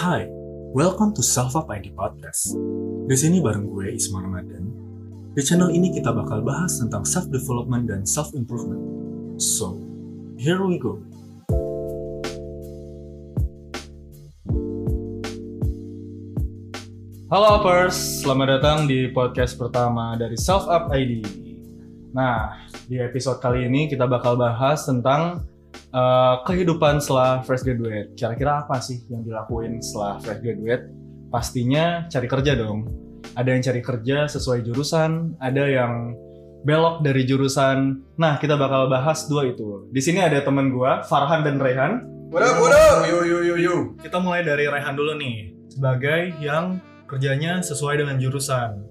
Hai, welcome to Self Up ID Podcast. Di sini bareng gue Isma Ramadan. Di channel ini kita bakal bahas tentang self development dan self improvement. So, here we go. Halo Uppers, selamat datang di podcast pertama dari Self Up ID. Nah, di episode kali ini kita bakal bahas tentang uh, kehidupan setelah fresh graduate. Kira-kira apa sih yang dilakuin setelah fresh graduate? Pastinya cari kerja dong. Ada yang cari kerja sesuai jurusan, ada yang belok dari jurusan. Nah, kita bakal bahas dua itu. Di sini ada temen gua, Farhan dan Rehan. What up, what up? Yo, yo, yo, yo. Kita mulai dari Rehan dulu nih, sebagai yang kerjanya sesuai dengan jurusan.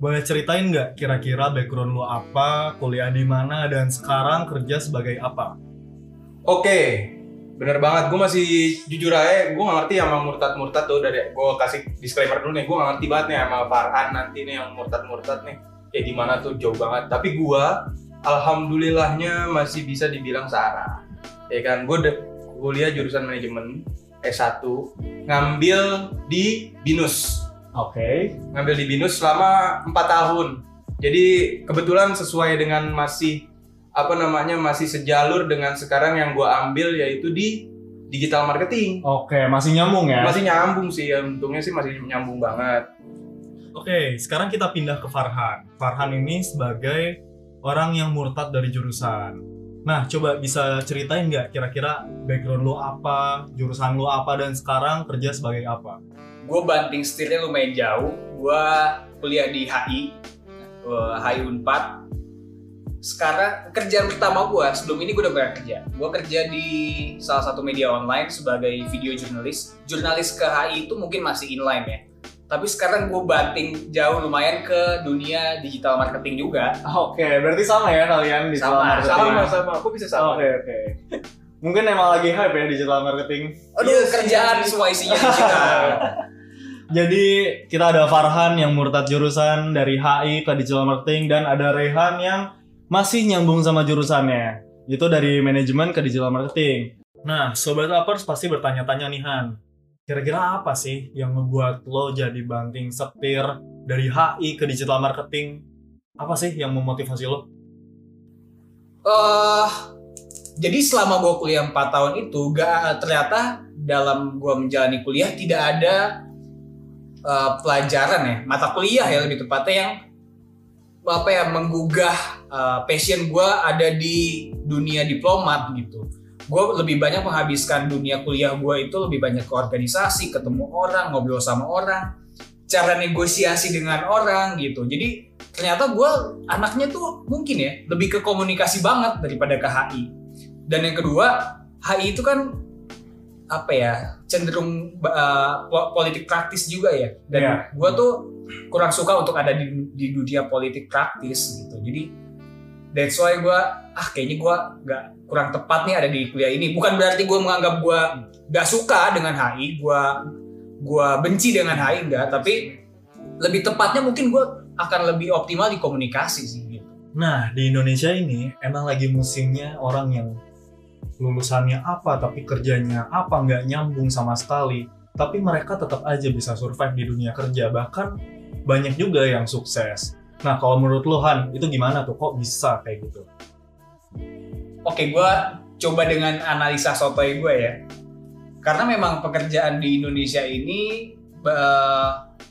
Boleh ceritain nggak kira-kira background lu apa, kuliah di mana, dan sekarang kerja sebagai apa? Oke, bener banget. Gue masih jujur aja, gue gak ngerti sama murtad-murtad tuh dari gue kasih disclaimer dulu nih. Gue gak ngerti banget nih sama Farhan nanti nih yang murtad-murtad nih. Kayak di mana tuh jauh banget. Tapi gue, alhamdulillahnya masih bisa dibilang Sarah. Ya kan, gue kuliah jurusan manajemen S1, ngambil di BINUS. Oke. Ngambil di BINUS selama 4 tahun. Jadi kebetulan sesuai dengan masih apa namanya masih sejalur dengan sekarang yang gue ambil yaitu di digital marketing. Oke, masih nyambung ya? Masih nyambung sih, ya. untungnya sih masih nyambung banget. Oke, sekarang kita pindah ke Farhan. Farhan ini sebagai orang yang murtad dari jurusan. Nah, coba bisa ceritain nggak kira-kira background lu apa, jurusan lu apa, dan sekarang kerja sebagai apa? gue banting setirnya lumayan jauh. Gue kuliah di HI, eh, HI Unpad. Sekarang kerjaan pertama gue sebelum ini gue udah pernah kerja. Gue kerja di salah satu media online sebagai video jurnalis. Jurnalis ke HI itu mungkin masih inline ya. Tapi sekarang gue banting jauh lumayan ke dunia digital marketing juga. Oke, berarti sama ya kalian di Sama, Sama sama, aku bisa sama. Oke, oke. Mungkin emang lagi hype ya digital marketing. Aduh, Iya sih. kerjaan semua isinya digital. Jadi kita ada Farhan yang murtad jurusan dari HI ke digital marketing dan ada Rehan yang masih nyambung sama jurusannya. Itu dari manajemen ke digital marketing. Nah, sobat uppers pasti bertanya-tanya nih Han. Kira-kira apa sih yang membuat lo jadi banting setir dari HI ke digital marketing? Apa sih yang memotivasi lo? Eh, jadi selama gue kuliah 4 tahun itu, gak ternyata dalam gue menjalani kuliah tidak ada eh, pelajaran ya, mata kuliah ya lebih tepatnya yang apa ya menggugah eh, passion gue ada di dunia diplomat gitu. Gue lebih banyak menghabiskan dunia kuliah gue itu lebih banyak ke organisasi, ketemu orang, ngobrol sama orang, cara negosiasi dengan orang gitu. Jadi ternyata gue anaknya tuh mungkin ya lebih ke komunikasi banget daripada ke HI. Dan yang kedua HI itu kan apa ya cenderung uh, po- politik praktis juga ya. Dan Iya. gue tuh kurang suka untuk ada di, di dunia politik praktis gitu. Jadi that's why gue ah kayaknya gue nggak kurang tepat nih ada di kuliah ini. Bukan berarti gue menganggap gue nggak suka dengan HI, gue gue benci dengan HI enggak, tapi lebih tepatnya mungkin gue akan lebih optimal di komunikasi sih gitu. Nah, di Indonesia ini emang lagi musimnya orang yang lulusannya apa tapi kerjanya apa nggak nyambung sama sekali. Tapi mereka tetap aja bisa survive di dunia kerja. Bahkan banyak juga yang sukses. Nah, kalau menurut lo Han, itu gimana tuh? Kok bisa kayak gitu? Oke, gue coba dengan analisa sotoy gue ya. Karena memang pekerjaan di Indonesia ini eh,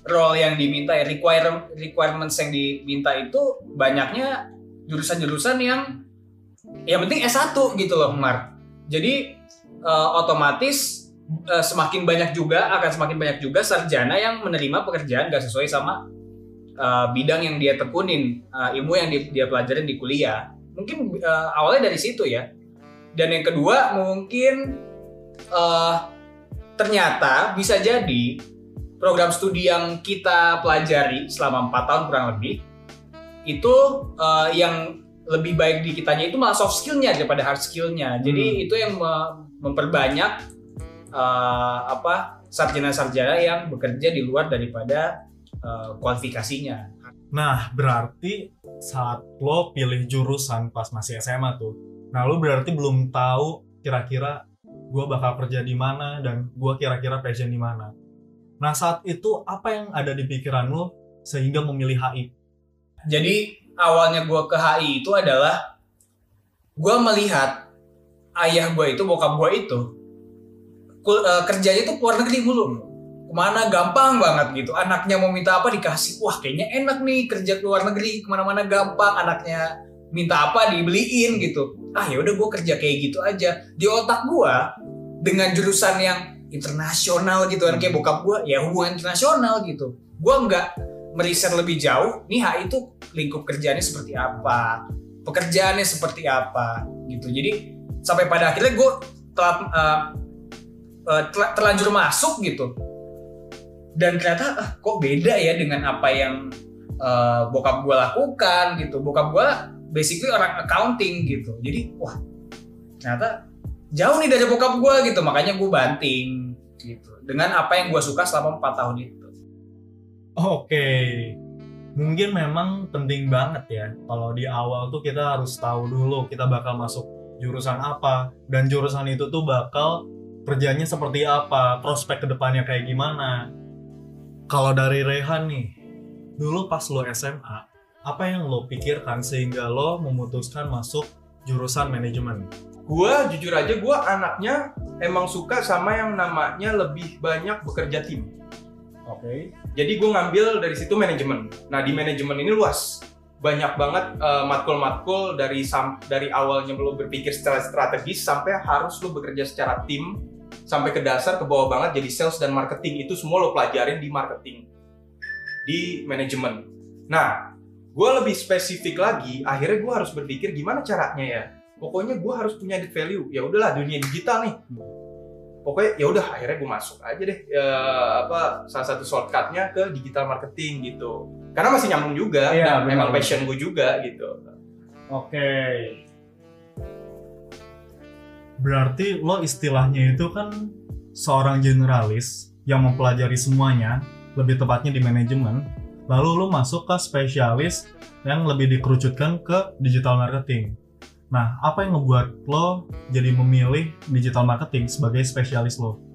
role yang diminta ya require requirements yang diminta itu banyaknya jurusan-jurusan yang yang penting S1 gitu loh, Mar. Jadi eh, otomatis eh, semakin banyak juga akan semakin banyak juga sarjana yang menerima pekerjaan gak sesuai sama eh, bidang yang dia tekunin, eh, ilmu yang dia, dia pelajarin di kuliah. Mungkin eh, awalnya dari situ ya. Dan yang kedua mungkin eh, ternyata bisa jadi program studi yang kita pelajari selama 4 tahun kurang lebih itu eh, yang lebih baik di kitanya itu malah soft skillnya daripada hard skillnya. Jadi Hmm. itu yang me- memperbanyak eh, apa sarjana-sarjana yang bekerja di luar daripada eh, kualifikasinya. Nah, berarti saat lo pilih jurusan pas masih SMA tuh, nah lo berarti belum tahu kira-kira gue bakal kerja di mana dan gue kira-kira passion di mana. Nah saat itu apa yang ada di pikiran lo sehingga memilih HI? Jadi awalnya gue ke HI itu adalah gue melihat ayah gue itu bokap gue itu kul- eh, kerjanya tuh keluar negeri mulu ke mana? Gampang banget gitu. Anaknya mau minta apa dikasih. Wah kayaknya enak nih kerja ke luar negeri. Ke mana-mana gampang. Anaknya minta apa dibeliin gitu. Ah ya udah gue kerja kayak gitu aja. Di otak gue dengan jurusan yang internasional gitu kan kayak bokap gue ya hubungan internasional gitu. Gue nggak meriset lebih jauh nih HI itu lingkup kerjaannya seperti apa? Pekerjaannya seperti apa? Gitu. Jadi sampai pada akhirnya gue telah uh, uh, terlanjur masuk gitu. Dan ternyata ah, kok beda ya dengan apa yang uh, bokap gue lakukan? gitu. Bokap gue basically orang accounting gitu. Jadi wah ternyata jauh nih dari bokap gue gitu. Makanya gue banting gitu. Dengan apa yang gue suka selama 4 tahun itu. Oke, mungkin memang penting banget ya. Kalau di awal tuh kita harus tahu dulu kita bakal masuk jurusan apa. Dan jurusan itu tuh bakal kerjanya seperti apa, prospek ke depannya kayak gimana. Kalau dari Rehan nih, dulu pas lo SMA, apa yang lo pikirkan sehingga lo memutuskan masuk jurusan manajemen? gue jujur aja gue anaknya emang suka sama yang namanya lebih banyak bekerja tim Oke. jadi gue ngambil dari situ manajemen nah di manajemen ini luas banyak banget eh, matkul-matkul dari sam- dari awalnya lo berpikir secara strategis sampai harus lo bekerja secara tim sampai ke dasar ke bawah banget jadi sales dan marketing itu semua lo pelajarin di marketing di manajemen nah gue lebih spesifik lagi akhirnya gue harus berpikir gimana caranya ya. Pokoknya gue harus punya added value. Ya udahlah dunia digital nih. Pokoknya ya udah akhirnya gue masuk aja deh ya, apa salah satu shortcutnya ke digital marketing gitu. Karena masih nyambung juga Iya, dan memang passion gue juga gitu. Oke. Berarti lo istilahnya itu kan seorang generalis yang mempelajari semuanya, lebih tepatnya di manajemen. Lalu lo masuk ke spesialis yang lebih dikerucutkan ke digital marketing. Nah, apa yang ngebuat lo jadi memilih digital marketing sebagai spesialis lo?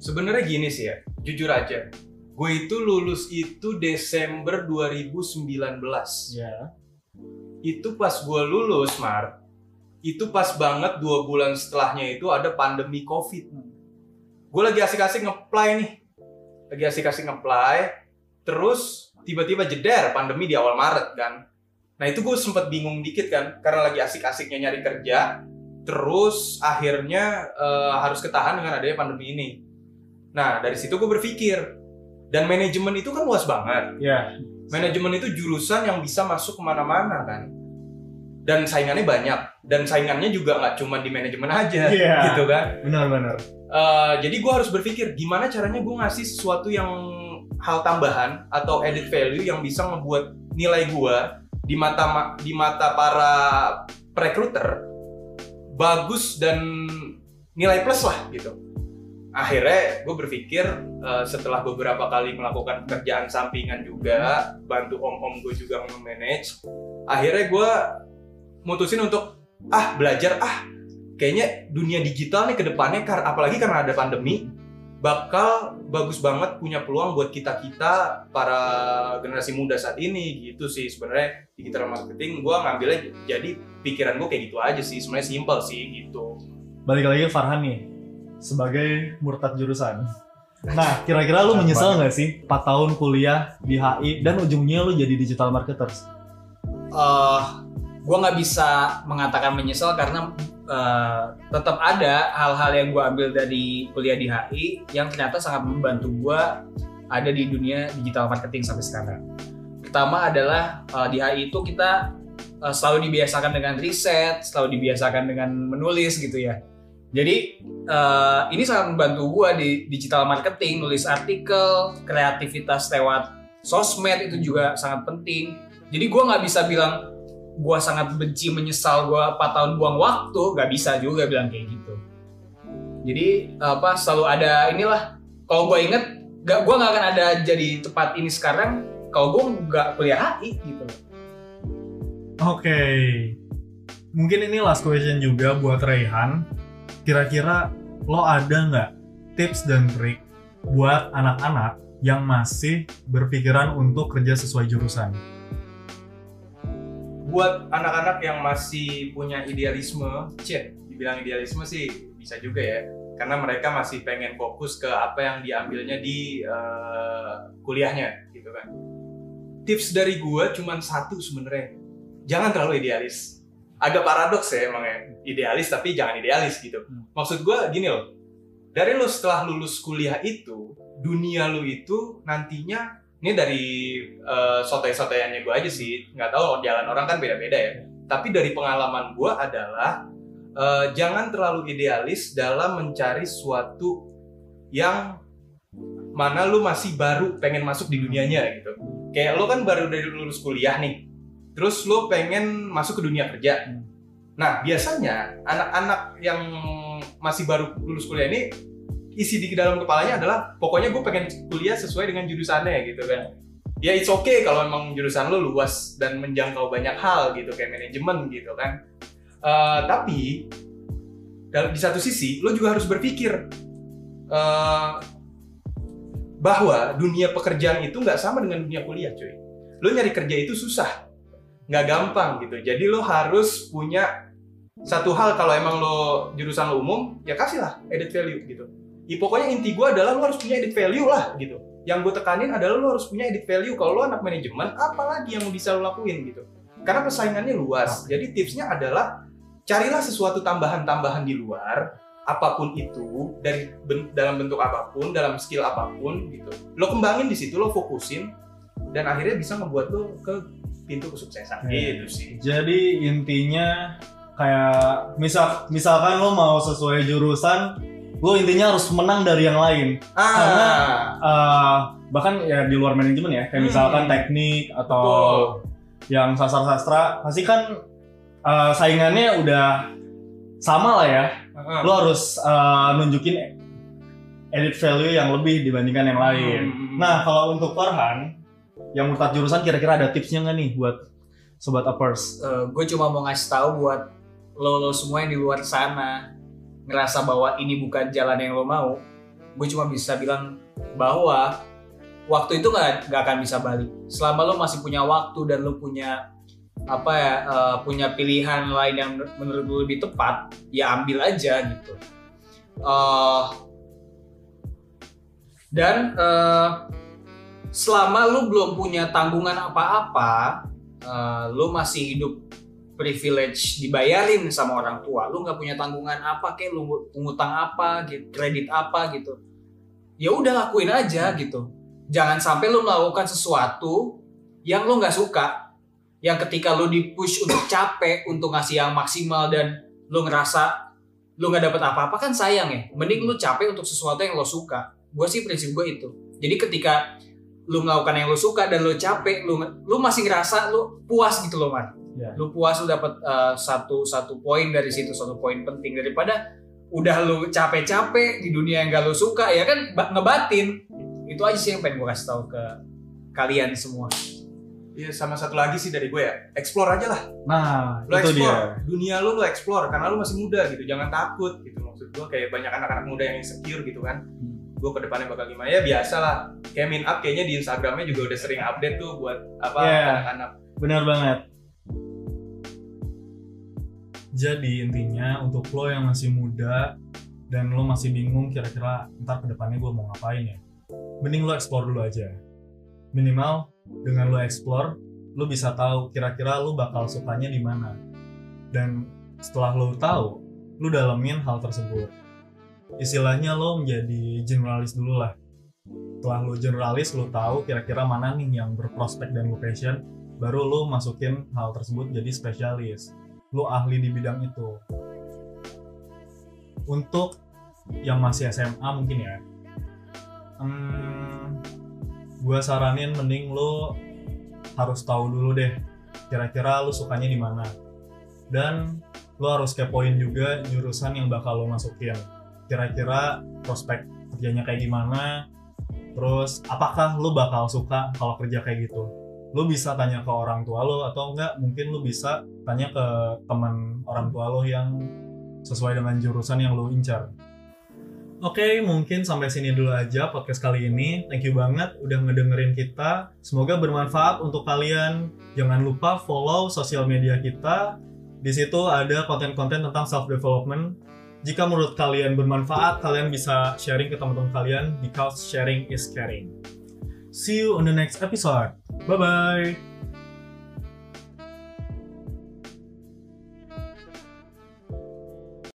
sebenarnya gini sih ya jujur aja gue itu lulus itu Desember 2019 Ya. itu pas gue lulus Mart itu pas banget dua bulan setelahnya itu ada pandemi covid. Gue lagi asik-asik ngeplay nih. Lagi asik-asik ngeplay terus tiba-tiba jeder pandemi di awal Maret kan. Nah itu gue sempet bingung dikit kan karena lagi asik-asiknya nyari kerja terus akhirnya eh, harus ketahan dengan adanya pandemi ini. Nah dari situ gue berpikir dan manajemen itu kan luas banget. Ya. manajemen itu jurusan yang bisa masuk ke mana-mana kan dan saingannya banyak dan saingannya juga nggak cuma di manajemen aja Iya. gitu kan Benar-benar. Eh, jadi gue harus berpikir gimana caranya gue ngasih sesuatu yang hal tambahan atau added value yang bisa ngebuat nilai gue di mata ma- di mata para recruiter bagus dan nilai plus lah gitu akhirnya gue berpikir eh, setelah beberapa kali melakukan pekerjaan sampingan juga bantu om-om gue juga nge-manage akhirnya gue mutusin untuk ah belajar ah kayaknya dunia digital nih ke depannya kar apalagi karena ada pandemi bakal bagus banget punya peluang buat kita kita para generasi muda saat ini gitu sih. Sebenarnya digital marketing gue ngambilnya jadi pikiran gue kayak gitu aja sih. Sebenarnya simpel sih gitu. Balik lagi ke Farhan nih sebagai murtad jurusan. Nah, kira-kira lu menyesal nggak sih? 4 tahun kuliah di HI dan ujungnya lu jadi digital marketers? eh gue nggak bisa mengatakan menyesal karena eh, tetap ada hal-hal yang gue ambil dari kuliah di HI yang ternyata sangat membantu gue ada di dunia digital marketing sampai sekarang. Pertama adalah eh, di HI itu kita eh, selalu dibiasakan dengan riset, selalu dibiasakan dengan menulis gitu ya. Jadi eh, ini sangat membantu gue di digital marketing, nulis artikel, kreativitas lewat sosmed itu juga sangat penting. Jadi gue nggak bisa bilang gue sangat benci menyesal gue 4 tahun buang waktu, nggak bisa juga bilang kayak gitu. Jadi apa selalu ada inilah. Kalau gue inget, gak gue nggak akan ada jadi tempat ini sekarang kalau gue nggak kuliah HI gitu. Oke. Mungkin ini last question juga buat Raihan. Kira-kira lo ada nggak tips dan trik buat anak-anak yang masih berpikiran untuk kerja sesuai jurusan? Buat anak-anak yang masih punya idealisme, cek dibilang idealisme sih bisa juga ya, karena mereka masih pengen fokus ke apa yang diambilnya di eh, kuliahnya, gitu kan. Tips dari gua cuman satu sebenarnya, jangan terlalu idealis. Agak paradoks ya emangnya, idealis tapi jangan idealis gitu. Maksud gua gini loh, dari lu setelah lulus kuliah itu, dunia lu itu nantinya ini dari uh, sotoy-sotoyannya gue aja sih. Nggak tahu jalan orang kan beda-beda ya. Tapi dari pengalaman gue adalah eh, jangan terlalu idealis dalam mencari suatu yang mana lu masih baru pengen masuk di dunianya gitu. Kayak lu kan baru dari lulus kuliah nih. Terus lu pengen masuk ke dunia kerja. Nah biasanya anak-anak yang masih baru lulus kuliah ini isi di dalam kepalanya adalah pokoknya gue pengen kuliah sesuai dengan jurusannya gitu kan. Ya it's okay kalau emang jurusan lo luas dan menjangkau banyak hal gitu kayak manajemen gitu kan. Eh, tapi di satu sisi lo juga harus berpikir eh, bahwa dunia pekerjaan itu nggak sama dengan dunia kuliah cuy. Lo nyari kerja itu susah nggak gampang gitu. Jadi lo harus punya satu hal kalau emang lo jurusan lo umum ya kasihlah added value gitu ya, pokoknya inti gue adalah lo harus punya added value lah gitu. Yang gue tekanin adalah lo harus punya added value. Kalau lo anak manajemen apalagi yang bisa lo lakuin gitu? Karena persaingannya luas. Jadi tipsnya adalah carilah sesuatu tambahan-tambahan di luar apa pun itu dari ben- dalam bentuk apa pun dalam skill apa pun gitu. Lo kembangin di situ lo fokusin dan akhirnya bisa membuat lo ke pintu kesuksesan. Hmm. gitu sih. Jadi intinya kayak misal misalkan lo mau sesuai jurusan, lo intinya harus menang dari yang lain. ah Karena, Eh, bahkan ya di luar manajemen ya, kayak Hmm. misalkan teknik atau betul. yang sastra-sastra, pasti kan eh, saingannya udah sama lah ya. Ah. Lo harus eh, nunjukin edit value yang lebih dibandingkan yang lain. Hmm. Nah, kalau untuk Farhan yang murtad jurusan kira-kira ada tipsnya nggak nih buat sobat uppers? gue cuma mau ngasih tahu buat lo lo semua yang di luar sana ngerasa bahwa ini bukan jalan yang lo mau gue cuma bisa bilang bahwa waktu itu nggak nggak akan bisa balik. Selama lo masih punya waktu dan lo punya apa ya eh, punya pilihan lain yang menurut lo lebih tepat ya ambil aja gitu. Eh, dan eh, selama lo belum punya tanggungan apa-apa eh, lo masih hidup privilege dibayarin sama orang tua. Lu nggak punya tanggungan apa kayak lu ngutang apa gitu kredit apa gitu. Ya udah lakuin aja gitu. Jangan sampai lu melakukan sesuatu yang lu nggak suka yang ketika lu dipush untuk capek untuk ngasih yang maksimal dan lu ngerasa lu nggak dapet apa-apa kan sayang ya. Mending lu capek untuk sesuatu yang lo suka. Gue sih prinsip gue itu. Jadi ketika lu melakukan yang lu suka dan lu capek lu lu masih ngerasa lu puas gitu loh man Ya. lu puas lu dapat uh, satu satu poin dari situ satu poin penting daripada udah lu capek-capek di dunia yang gak lu suka ya kan ba- ngebatin itu aja sih yang pengen gue kasih tahu ke kalian semua Iya sama satu lagi sih dari gue ya, explore aja lah. Nah, Lo itu explore, dia. dunia lo lo explore karena lo masih muda gitu, jangan takut gitu. Maksud gue kayak banyak anak-anak muda yang insecure gitu kan. Gue ke depannya bakal gimana ya biasa lah. Kayak min up kayaknya di Instagramnya juga udah sering update tuh buat apa Iya. anak-anak. Benar banget. Jadi intinya untuk lo yang masih muda dan lo masih bingung kira-kira ntar ke depannya gue mau ngapain ya, mending lo explore dulu aja. Minimal dengan lo explore, lo bisa tahu kira-kira lo bakal sukanya di mana. Dan setelah lo tahu, lo dalemin hal tersebut. Istilahnya lo menjadi generalis dulu lah. Setelah lo generalis, lo tahu kira-kira mana nih yang berprospek dan lo baru lo masukin hal tersebut jadi spesialis. Lo ahli di bidang itu. Untuk yang masih SMA mungkin ya hmm, gue saranin mending lo harus tahu dulu deh kira-kira lo sukanya di mana. Dan lo harus kepoin juga jurusan yang bakal lo masukin kira-kira prospek kerjanya kayak gimana terus apakah lo bakal suka kalau kerja kayak gitu lu bisa tanya ke orang tua lo atau enggak mungkin lu bisa tanya ke teman orang tua lo yang sesuai dengan jurusan yang lu incar Oke, mungkin sampai sini dulu aja podcast kali ini. Thank you banget udah ngedengerin kita. Semoga bermanfaat untuk kalian. Jangan lupa follow sosial media kita. Di situ ada konten-konten tentang self development. Jika menurut kalian bermanfaat, kalian bisa sharing ke teman-teman kalian because sharing is caring. See you on the next episode. Bye bye.